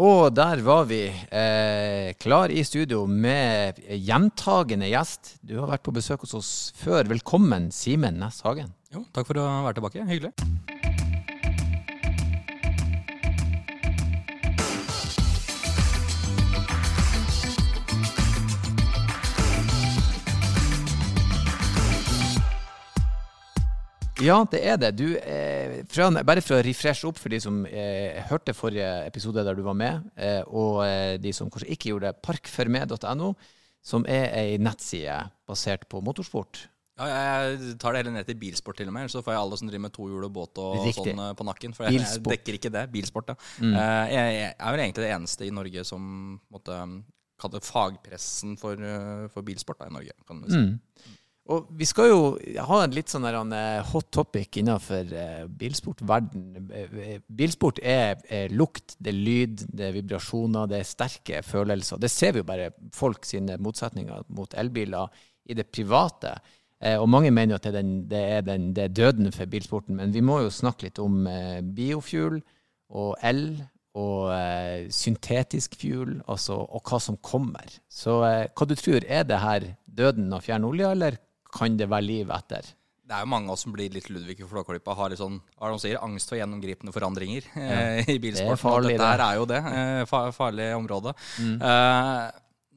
Og der var vi, eh, klar i studio med gjentagende gjest. Du har vært på besøk hos oss før. Velkommen, Simen Næss Hagen. Jo, takk for å være tilbake. Hyggelig. Ja, det er det. Du, eh, fra, bare for å refreshe opp for de som eh, hørte forrige episode der du var med, eh, og eh, de som kanskje ikke gjorde det, parkformed.no, som er ei nettside basert på motorsport. Ja, jeg tar det heller ned til bilsport til og med, så får jeg alle som driver med tohjul og båt og Riktig. sånn eh, på nakken. For jeg, jeg dekker ikke det. Bilsport, ja. Eh, jeg, jeg er vel egentlig det eneste i Norge som måtte kalle fagpressen for, for bilsport da, i Norge. kan du si. Og vi skal jo ha en litt sånn der, eh, hot topic innenfor eh, bilsportverden. Eh, Bilsport er, er lukt, det er lyd, det er vibrasjoner, det er sterke følelser. Det ser vi jo bare folk sine motsetninger mot elbiler i det private. Og mange mener jo at det er, den, det, er den, det er døden for bilsporten, men vi må jo snakke litt om biofuel og el og eh, syntetisk fuel, altså, og hva som kommer. Så eh, hva du tror, er det her døden av fjern olje, eller kan det være liv etter? Det er jo mange av oss som blir litt Ludvig i Flåklypa. Har litt sånn, er sier, angst for gjennomgripende forandringer ja. i bilsporten. Det er farlig, dette her er jo det. Eh, farlig område. Eh,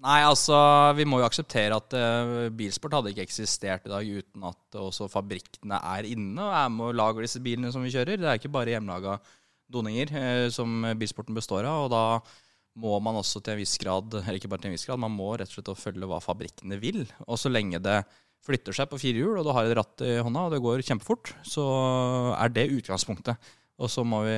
nei, altså, vi må jo akseptere at uh, bilsport hadde ikke eksistert i dag uten at også fabrikkene er inne og er med og lager disse bilene som vi kjører. Det er ikke bare hjemmelaga doninger uh, som bilsporten består av. og da må man også til en viss grad, eller ikke bare til en viss grad, man må rett og slett følge hva fabrikkene vil. Og så lenge det flytter seg på fire hjul, og du har et ratt i hånda, og det går kjempefort, så er det utgangspunktet. Og så må vi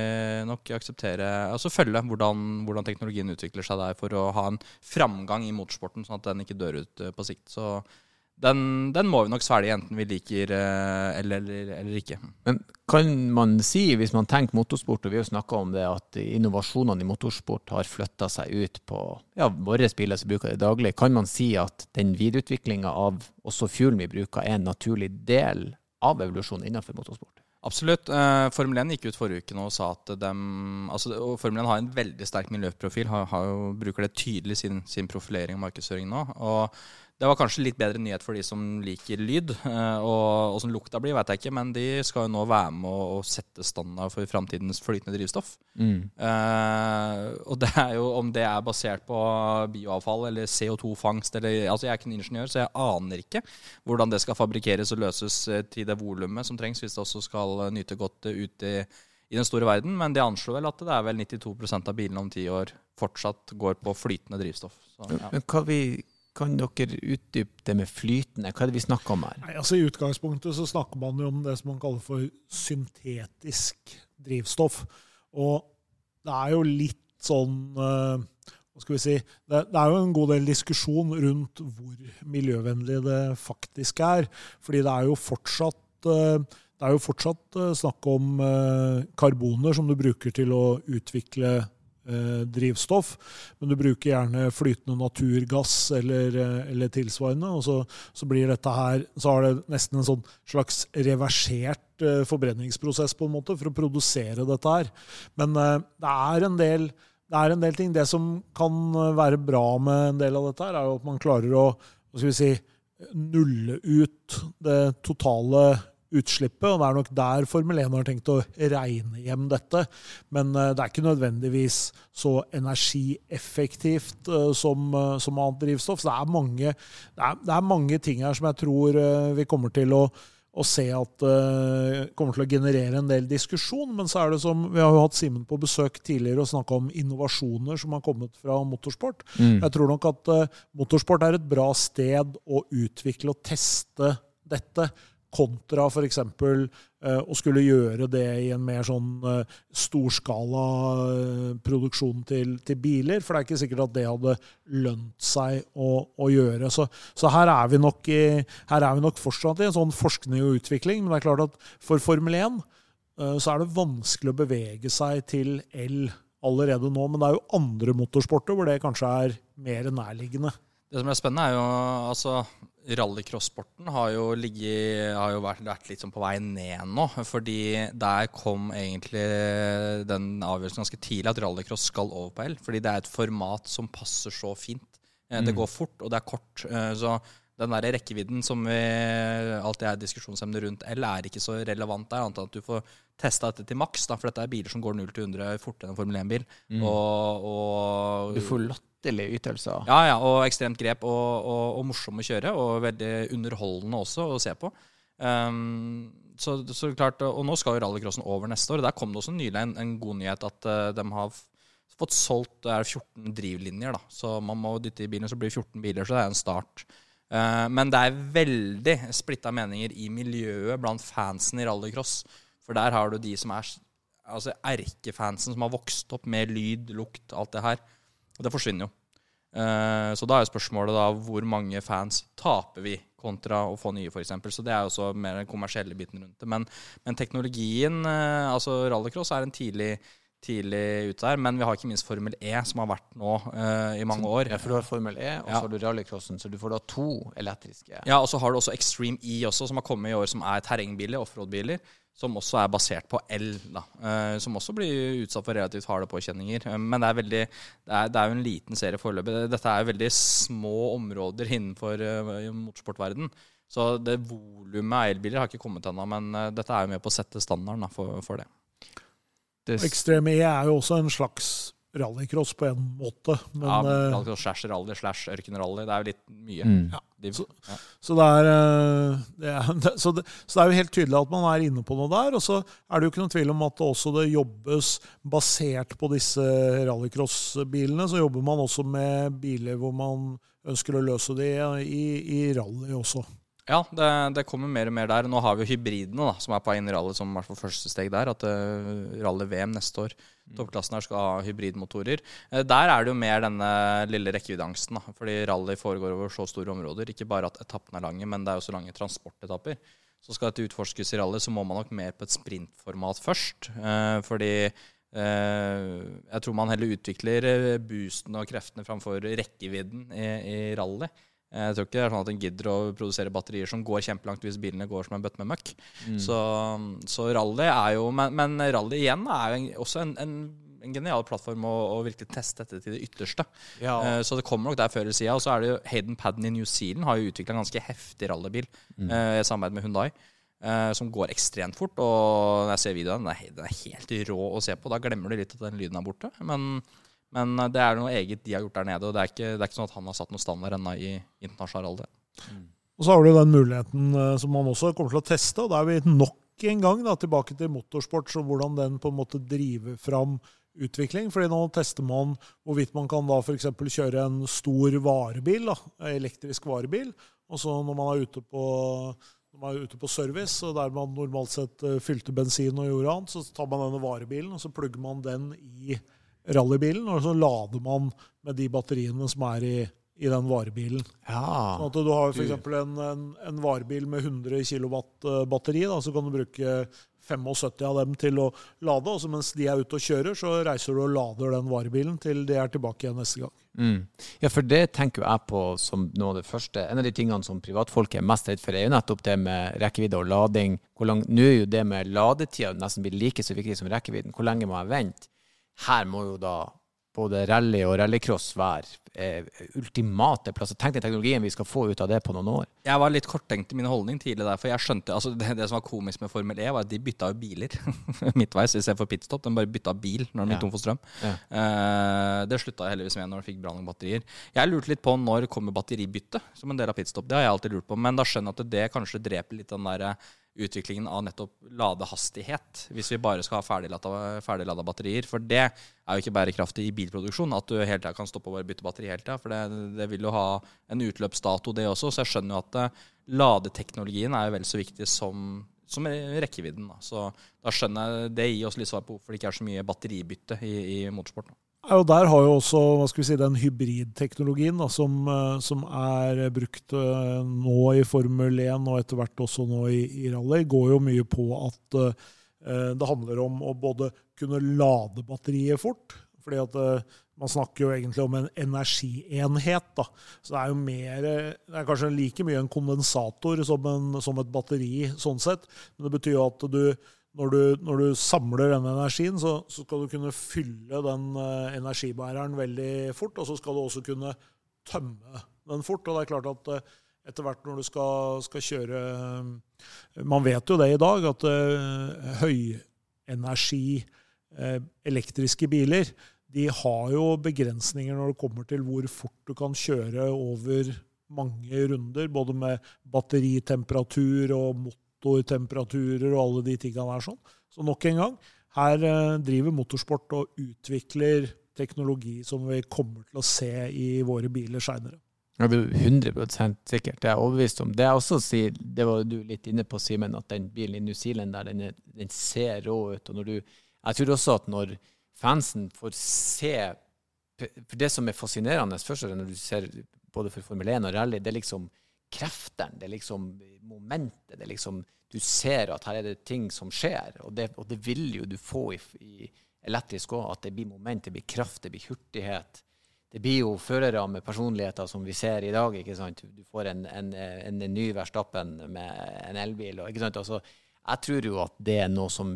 nok akseptere, altså følge hvordan, hvordan teknologien utvikler seg der for å ha en framgang i motorsporten, sånn at den ikke dør ut eh, på sikt. Så den, den må vi nok svelge, enten vi liker eh, eller, eller, eller ikke. Men kan man si, hvis man tenker motorsport, og vi har jo snakka om det, at innovasjonene i motorsport har flytta seg ut på ja, våre biler som bruker det daglig, kan man si at den videreutviklinga av også fuelen vi bruker, er en naturlig del av evolusjonen innenfor motorsport? Absolutt. Eh, Formel 1 gikk ut forrige uke nå og sa at de altså, Formel 1 har en veldig sterk miljøprofil, har, har jo, bruker det tydelig i sin, sin profilering og markedsføring nå. og det var kanskje litt bedre nyhet for de som liker lyd. eh, Og åssen lukta blir, vet jeg ikke, men de skal jo nå være med å, å sette standard for framtidens flytende drivstoff. Eh, og det er jo om det er basert på bioavfall eller CO2-fangst eller Altså, jeg er ikke en ingeniør, så jeg aner ikke hvordan det skal fabrikkeres og løses eh, til det volumet som trengs hvis det også skal nyte godt ut ute i, i den store verden. Men de anslår vel at det er vel 92% av bilene om ti år fortsatt går på flytende drivstoff. Så, ja. Men hva vi, kan dere utdype det med flytende? Hva er det vi snakker om her? Nei, altså I utgangspunktet så snakker man jo om det som man kaller for syntetisk drivstoff. Og det er jo litt sånn eh, Hva skal vi si det, er jo en god del diskusjon rundt hvor miljøvennlig det faktisk er. Fordi det er jo fortsatt eh, det er jo fortsatt eh, snakk om karboner som du bruker til å utvikle drivstoff, men du bruker gjerne flytende naturgass eller, eh, eller tilsvarende. og så, så blir dette her, så har det nesten en sånn slags reversert eh, forbrenningsprosess på en måte for å produsere dette her. Men eh, det er en del det er en del ting. Det som kan eh, være bra med en del av dette, her, er jo at man klarer å hva skal vi si, nulle ut det totale utslippet. og Det er nok der Formel 1 har tenkt å regne hjem dette. Men eh, det er ikke nødvendigvis så energieffektivt eh, som, eh, som annet drivstoff. Så det er, mange, det, er, det er mange ting her som jeg tror vi kommer til å og se at det kommer til å generere en del diskusjon. Men så er det som Vi har jo hatt Simen på besøk tidligere og snakka om innovasjoner som har kommet fra motorsport. Jeg tror nok at motorsport er et bra sted å utvikle og teste dette. Kontra f.eks. Eh, å skulle gjøre det i en mer sånn eh, storskala eh, produksjon til, til biler. For det er ikke sikkert at det hadde lønt seg å, å gjøre. Så, så her, er i, her er vi nok fortsatt i en sånn forskning og utvikling. Men det er klart at for Formel 1 eh, så er det vanskelig å bevege seg til el allerede nå. Men det er jo andre motorsporter hvor det kanskje er mer nærliggende. Det som er spennende, er jo altså Rallycross-sporten har jo, ligget, har jo vært, vært, litt sånn på vei ned nå. Fordi der kom egentlig den avgjørelsen ganske tidlig at rallycross skal over på el. Fordi det er et format som passer så fint. Eh, det mm. går fort, og det er kort. Eh, så den der rekkevidden som vi alltid er diskusjonsemne rundt L, er ikke så relevant der, annet enn at du får testa dette til maks. For dette er biler som går 0 til 100 fortere enn en Formel 1-bil. Mm. Og, og, du får latterlige ytelser. Ja, ja, og ekstremt grep, og, og, og morsom å kjøre. Og veldig underholdende også å se på. Um, så, så, klart, Og nå skal jo rallycrossen over neste år. Der kom det også nylig en, en god nyhet at uh, de har fått solgt det er 14 drivlinjer. da, Så man må dytte i bilen, så blir det 14 biler. Så det er en start. Uh, men det er veldig splitta meninger i miljøet blant fansen i rallycross. For der har du de som er altså erkefansen, som har vokst opp med lyd, lukt, alt det her. Og det forsvinner jo. Uh, så da er jo spørsmålet da hvor mange fans taper vi kontra å få nye, f.eks. Så det er jo også mer den kommersielle biten rundt det. Men, men teknologien, uh, altså rallycross, er en tidlig tidlig ute der. Men vi har ikke minst Formel E, som har vært nå uh, i mange år. Ja, for du har Formel E, og så har du rallycrossen, så du får da to elektriske. Ja, og så har du også Extreme E også, som har kommet i år, som er terrengbiler, offroad-biler. Som også er basert på el, da. Uh, som også blir utsatt for relativt harde påkjenninger. Uh, men det er, veldig, det, er, det er jo en liten serie foreløpig. Dette er jo veldig små områder innenfor uh, motorsportverden. Så det volumet av elbiler har ikke kommet ennå, men dette er jo med på å sette standarden da, for, for det. Det... Extreme E er jo også en slags rallycross på en måte. Men, ja, eh, rallycross slash rally slash ørkenrally. Det er jo litt mye. Mm. Ja. Så, ja. så, det er, eh, det er så, det, så, det, er jo helt tydelig at man er inne på noe der. Og så er det jo ikke noen tvil om at det også det jobbes basert på disse rallycross-bilene. Så jobber man også med biler hvor man ønsker å løse det i, i rally også. Ja, det, det, kommer mer og mer der. Nå har vi jo hybridene da, som er på i rally som hvert fall første steg der. At uh, rally-VM neste år, mm. toppklassen her skal ha hybridmotorer. Uh, der er det jo mer denne lille rekkeviddeangsten. Da, fordi rally foregår over så store områder. Ikke bare at etappene er lange, men det er jo også lange transportetapper. Så skal dette utforskes i rally, så må man nok mer på et sprintformat først. Uh, fordi jeg tror man heller utvikler boosten og kreftene framfor rekkevidden i, i rally. Jeg tror ikke det er sånn at en gidder å produsere batterier som går kjempelangt hvis bilene går som en bøtte med møkk. Mm. Så, så, rally er jo Men, men rally igjen er jo også en, en, en genial plattform å, å, virkelig teste dette til det ytterste. Ja. Uh, så det kommer nok der før eller siden. Og så er det jo Hayden Padden i New Zealand har jo utvikla en ganske heftig rallybil mm. uh, i samarbeid med Hundai. Uh, som går ekstremt fort. Og når jeg ser videoen, den er, den er helt rå å se på. Da glemmer du litt at den lyden er borte. Men men eh, det er noe eget de har gjort der nede. Og det er ikke, det er ikke sånn at han har satt noen standard ennå i internasjonal alder. Mm. Og så har du den muligheten uh, som man også kommer til å teste, og da er vi nok en gang da, tilbake til motorsport, så hvordan den på en måte driver fram utvikling. fordi nå tester man hvorvidt man kan da f.eks. kjøre en stor varebil, da, elektrisk varebil. Og så når man er ute på, når man er ute på service, og der man normalt sett uh, fylte bensin og gjorde annet, så tar man denne varebilen og så plugger man den i rallybilen, og så lader man med de batteriene som er i, i den varebilen. Ja. Sånn at du har f.eks. En, en, en varebil med 100 kW batteri, da, så kan du bruke 75 av dem til å lade. Og så mens de er ute og kjører, så reiser du og lader den varebilen til de er tilbake igjen neste gang. Mm. Ja, for det tenker jeg på som noe av det første. En av de tingene som privatfolk er mest redd for, er jo nettopp det med rekkevidde og lading. Nå er jo det med ladetida nesten blitt like så viktig som rekkevidden. Hvor lenge må jeg vente? Her må jo da både rally og rallycross være eh, ultimate plasser. Tenk den teknologien vi skal få ut av det på noen år. Jeg var litt korttenkt i min holdning tidlig der, for jeg skjønte altså det, det, som var komisk med Formel E, var at de bytta jo biler midtveis istedenfor pitstop. De bare bytta bil når de gikk ja. tom for strøm. Ja. Uh, det slutta heldigvis med når de fikk bra nok batterier. Jeg lurte litt på når kommer batteribytte som en del av pitstop. Det har jeg alltid lurt på, men da skjønner jeg at det kanskje dreper litt den der utviklingen av nettopp ladehastighet, hvis vi bare skal ha ferdiglada ferdiglada batterier. For det er jo ikke bærekraftig i bilproduksjon, at du hele tida kan stoppe og bare bytte batteri hele tida. For det, det, vil jo ha en utløpsdato, det også. Så jeg skjønner jo at uh, ladeteknologien er jo vel så viktig som, som rekkevidden. Da. Så da skjønner jeg det gir oss litt svar på hvorfor det ikke er så mye batteribytte i, i motorsport. Da. Og Der har jo også hva skal vi si, den hybridteknologien da, som, eh, som, er brukt eh, nå i Formel 1 og etter hvert også nå i, i rally, går jo mye på at uh, det handler om å både kunne lade batteriet fort, fordi at uh, man snakker jo egentlig om en energienhet. da. Så det er jo mer, det er kanskje like mye en kondensator som, en, som et batteri, sånn sett. Men det betyr jo at du, når du, når du samler denne energien, så, så, skal du kunne fylle den uh, energibæreren veldig fort. Og så skal du også kunne tømme den fort. Og det er klart at uh, etter hvert når du skal, skal, kjøre Man vet jo det i dag, at uh, høyenergi elektriske biler de har jo begrensninger når det kommer til hvor fort du kan kjøre over mange runder, både med batteritemperatur og motortemperaturer og alle de tingene der sånn. Så nok en gang, her eh, driver motorsport og utvikler teknologi som vi kommer til å se i våre biler seinere. Jeg blir 100 sikkert. Det er jeg overbevist om. Det jeg også sier, det var du litt inne på, Simen, at den bilen i New Zealand der, den, den ser rå ut. og når du, Jeg tror også at når fansen får se For det som er fascinerende først når du ser både for Formel 1 og rally, det er liksom kreftene, det er liksom momentet. det er liksom, Du ser at her er det ting som skjer, og det, og det vil jo du få i, i elektrisk òg. At det blir moment, det blir kraft, det blir hurtighet. Det blir jo førere med personligheter som vi ser i dag. ikke sant? Du får en, en, en, en ny Verstappen med en elbil. ikke sant? Altså, jeg tror jo at det er noe som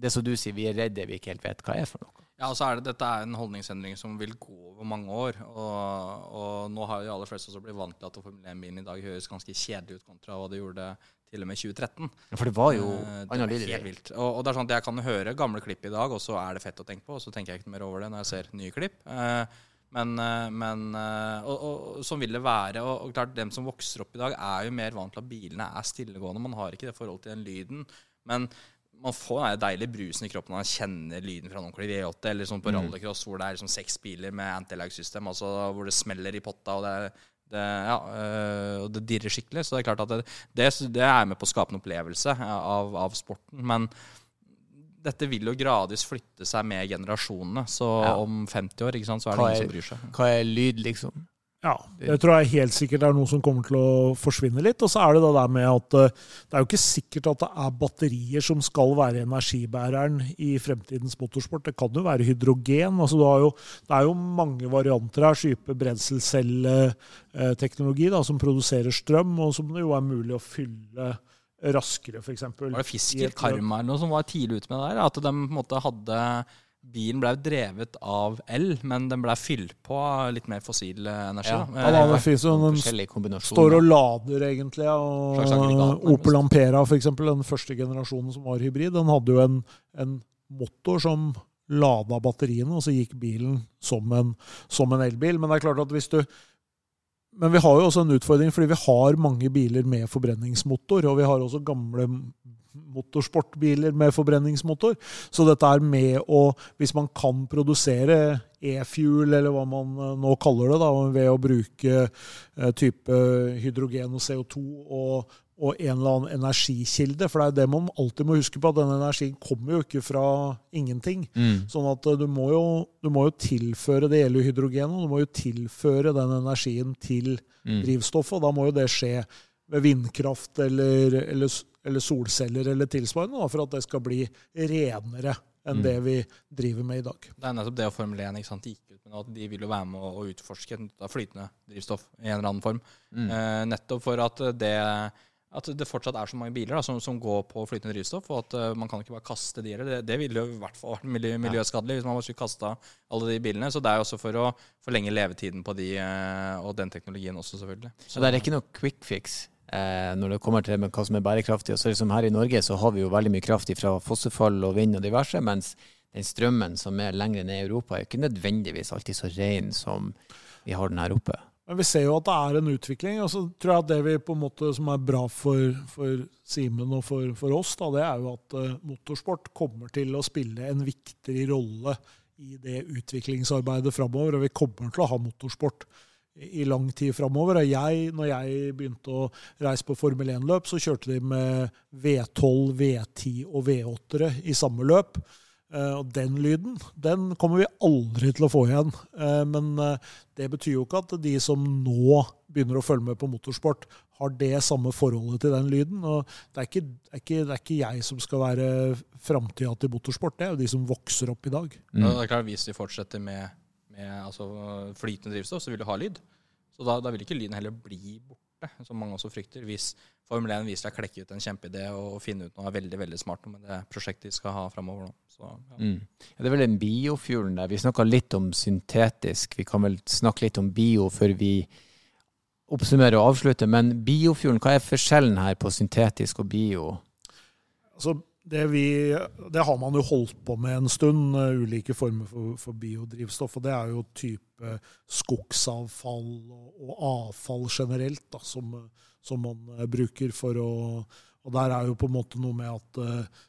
det som du sier, vi er redde, vi ikke helt vet hva er for noe. Ja, og så er det, Dette er en holdningsendring som vil gå over mange år. Og, og nå har de aller fleste også blitt vant til at Formel 1-bilen i dag høres ganske kjedelig ut kontra hva det gjorde til og med 2013. Ja, For det var jo det var helt vilt. Og, og, det er sånn at jeg kan høre gamle klipp i dag, og så er det fett å tenke på. Og så tenker jeg ikke mer over det når jeg ser nye klipp. Eh, men, eh, men og, og, sånn vil det være. Og, og klart, dem som vokser opp i dag, er jo mer vant til at bilene er stillegående. Man har ikke det forholdet til den lyden. Men man får den deilige brusen i kroppen når man kjenner lyden fra en ordentlig V8, eller sånn på mm. rallycross hvor det er liksom seks biler med antilag-system, altså hvor det smeller i potta, og det, det, ja, øh, og det dirrer skikkelig. Så det er klart at det, det, det er med på å skape en opplevelse av, av, sporten. Men dette vil jo gradvis flytte seg med generasjonene. Så ja. om 50 år sant, så er det ingen som bryr seg. Hva er lyd, liksom? Ja, det tror jeg helt sikkert er noe som kommer til å forsvinne litt. Og så er det det der med at eh, det er jo ikke sikkert at det er batterier som skal være energibæreren i fremtidens motorsport. Det kan jo være hydrogen. altså jo, Det er jo mange varianter her, type brenselcelleteknologi som produserer strøm, og som det jo er mulig å fylle raskere, f.eks. Var det Fisker Karma eller noe som var tidlig ute med det der? At de på en måte hadde bilen ble drevet av el, men den ble fylt på litt mer fossil energi. Ja, ja det finnes jo den står og lader, egentlig. Og Opel Ampera, f.eks., den første generasjonen som var hybrid, den hadde jo en, en motor som lada batteriene, og så gikk bilen som en, som en elbil. Men det er klart at hvis du men vi har jo også en utfordring, fordi vi har mange biler med forbrenningsmotor. Og vi har også gamle motorsportbiler med forbrenningsmotor. Så dette er med å Hvis man kan produsere e-fuel, eller hva man eh, nå kaller det, da, ved å bruke eh, type hydrogen og CO2 og, og, en eller annen energikilde. For det er det man alltid må huske på, at denne energien kommer jo ikke fra ingenting. Mm. Sånn at eh, du må, jo, du må, jo, tilføre Det gjelder hydrogen, og du må jo tilføre den energien til mm. drivstoffet. Og da må jo det skje ved vindkraft eller, eller eller solceller eller tilsvarende, for at det skal bli renere enn mm. det vi driver med i dag. Det er nettopp det å Formel 1 ikke sant, gikk ut med at de vil jo være med å utforske flytende drivstoff i en eller annen form. Mm. Eh, nettopp for at det, at det fortsatt er så mange biler da, som, som, går på flytende drivstoff, og at uh, man kan ikke bare kaste de. Det, det ville jo i hvert fall vært miljø, miljøskadelig hvis man skulle kasta alle de bilene. Så det er jo også for å forlenge levetiden på de, uh, og den teknologien også, selvfølgelig. Så, så det er ikke noe quick fix? Eh, når det kommer til hva som er bærekraftig. Og så liksom Her i Norge så har vi jo veldig mye kraft fra fossefall og vind og diverse, mens den strømmen som er lenger ned i Europa, er ikke nødvendigvis alltid så ren som vi har den her oppe. Men vi ser jo at det er en utvikling. og så tror jeg at Det vi på en måte som er bra for, for Simen og for, for, oss, da, det er jo at uh, motorsport kommer til å spille en viktigere rolle i det utviklingsarbeidet framover. Og vi kommer til å ha motorsport i lang tid framover. Jeg, når jeg begynte å reise på Formel 1-løp, så kjørte de med V12, V10 og V8-ere i samme løp. Eh, og den lyden den kommer vi aldri til å få igjen. Eh, men eh, det betyr jo ikke at de som nå begynner å følge med på motorsport, har det samme forholdet til den lyden. Og det er ikke, det er ikke, det er ikke jeg som skal være framtida til motorsport, det er jo de som vokser opp i dag. Mm. Det er klart, Hvis vi fortsetter med, med altså, flytende drivstoff, så vil du ha lyd. Så da, da vil ikke lyden heller bli borte, som mange også frykter. Hvis Formel 1 viser deg å klekke ut en kjempeidé og finne ut noe veldig veldig smart med det prosjektet de skal ha framover nå. Så, ja. Mm. ja. det er vel den biofuelen der. Vi snakka litt om syntetisk. Vi kan vel snakke litt om bio før vi oppsummerer og avslutter. Men biofuelen, hva er forskjellen her på syntetisk og bio? Altså, det, vi, det, har man jo holdt på med en stund, uh, ulike former for, for, biodrivstoff. Og det er jo type skogsavfall og, avfall generelt da, som, som, man uh, bruker for å Og der er jo på en måte noe med at uh,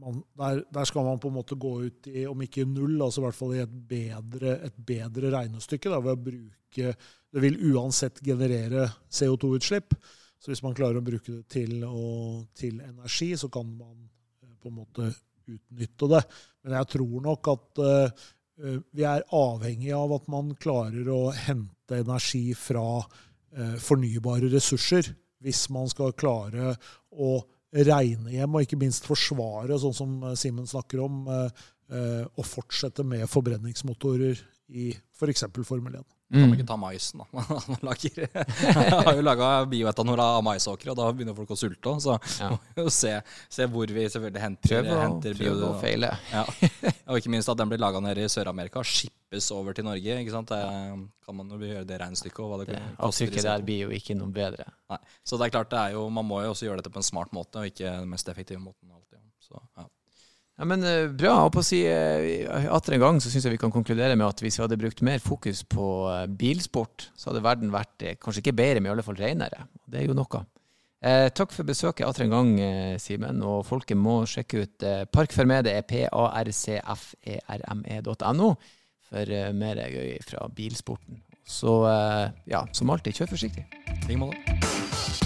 man, der, der, skal man på en måte gå ut i, om ikke null, altså i hvert fall i et bedre, et bedre regnestykke da, ved å bruke Det vil uansett generere CO2-utslipp. Så hvis man klarer å bruke det til, å, til, energi, så kan man eh, på en måte utnytte det. Men jeg tror nok at uh, vi er avhengig av at man klarer å hente energi fra uh, fornybare ressurser hvis man skal klare å regne hjem og ikke minst forsvare, sånn som Simen snakker om, uh, å fortsette med forbrenningsmotorer i f.eks. For Formel 1. Mm. Kan man ikke ta maisen, da? Man lager, jeg har jo laga bioetanol av maisåkre, og da begynner folk å sulte òg. Så ja. må jo se, se, hvor vi selvfølgelig henter, prøv henter bio. Prøv å feile. Ja. Og ikke minst at den blir laga nede i Sør-Amerika, shippes over til Norge. ikke sant? Det, kan man jo gjøre det regnestykket. Og hva det, det Avtrykket der blir jo ikke noe bedre. Nei. Så det er klart, det er jo, man må jo også gjøre dette på en smart måte, og ikke den mest effektive måten alltid. Så, ja. Ja, men uh, Bra. Og på å si uh, atter en gang så syns jeg vi kan konkludere med at hvis vi hadde brukt mer fokus på uh, bilsport, så hadde verden vært kanskje ikke bedre, men i alle fall renere. Det er jo noe. takk for besøket atter en gang, Simen. Og folket må sjekke ut uh, Parkferme. Det er parcferme.no for mer gøy fra bilsporten. Så ja, som alltid, kjør forsiktig. I like måte.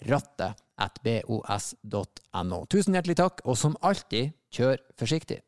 bakrattet bos.no. Tusen hjertelig takk, og som alltid, kjør forsiktig.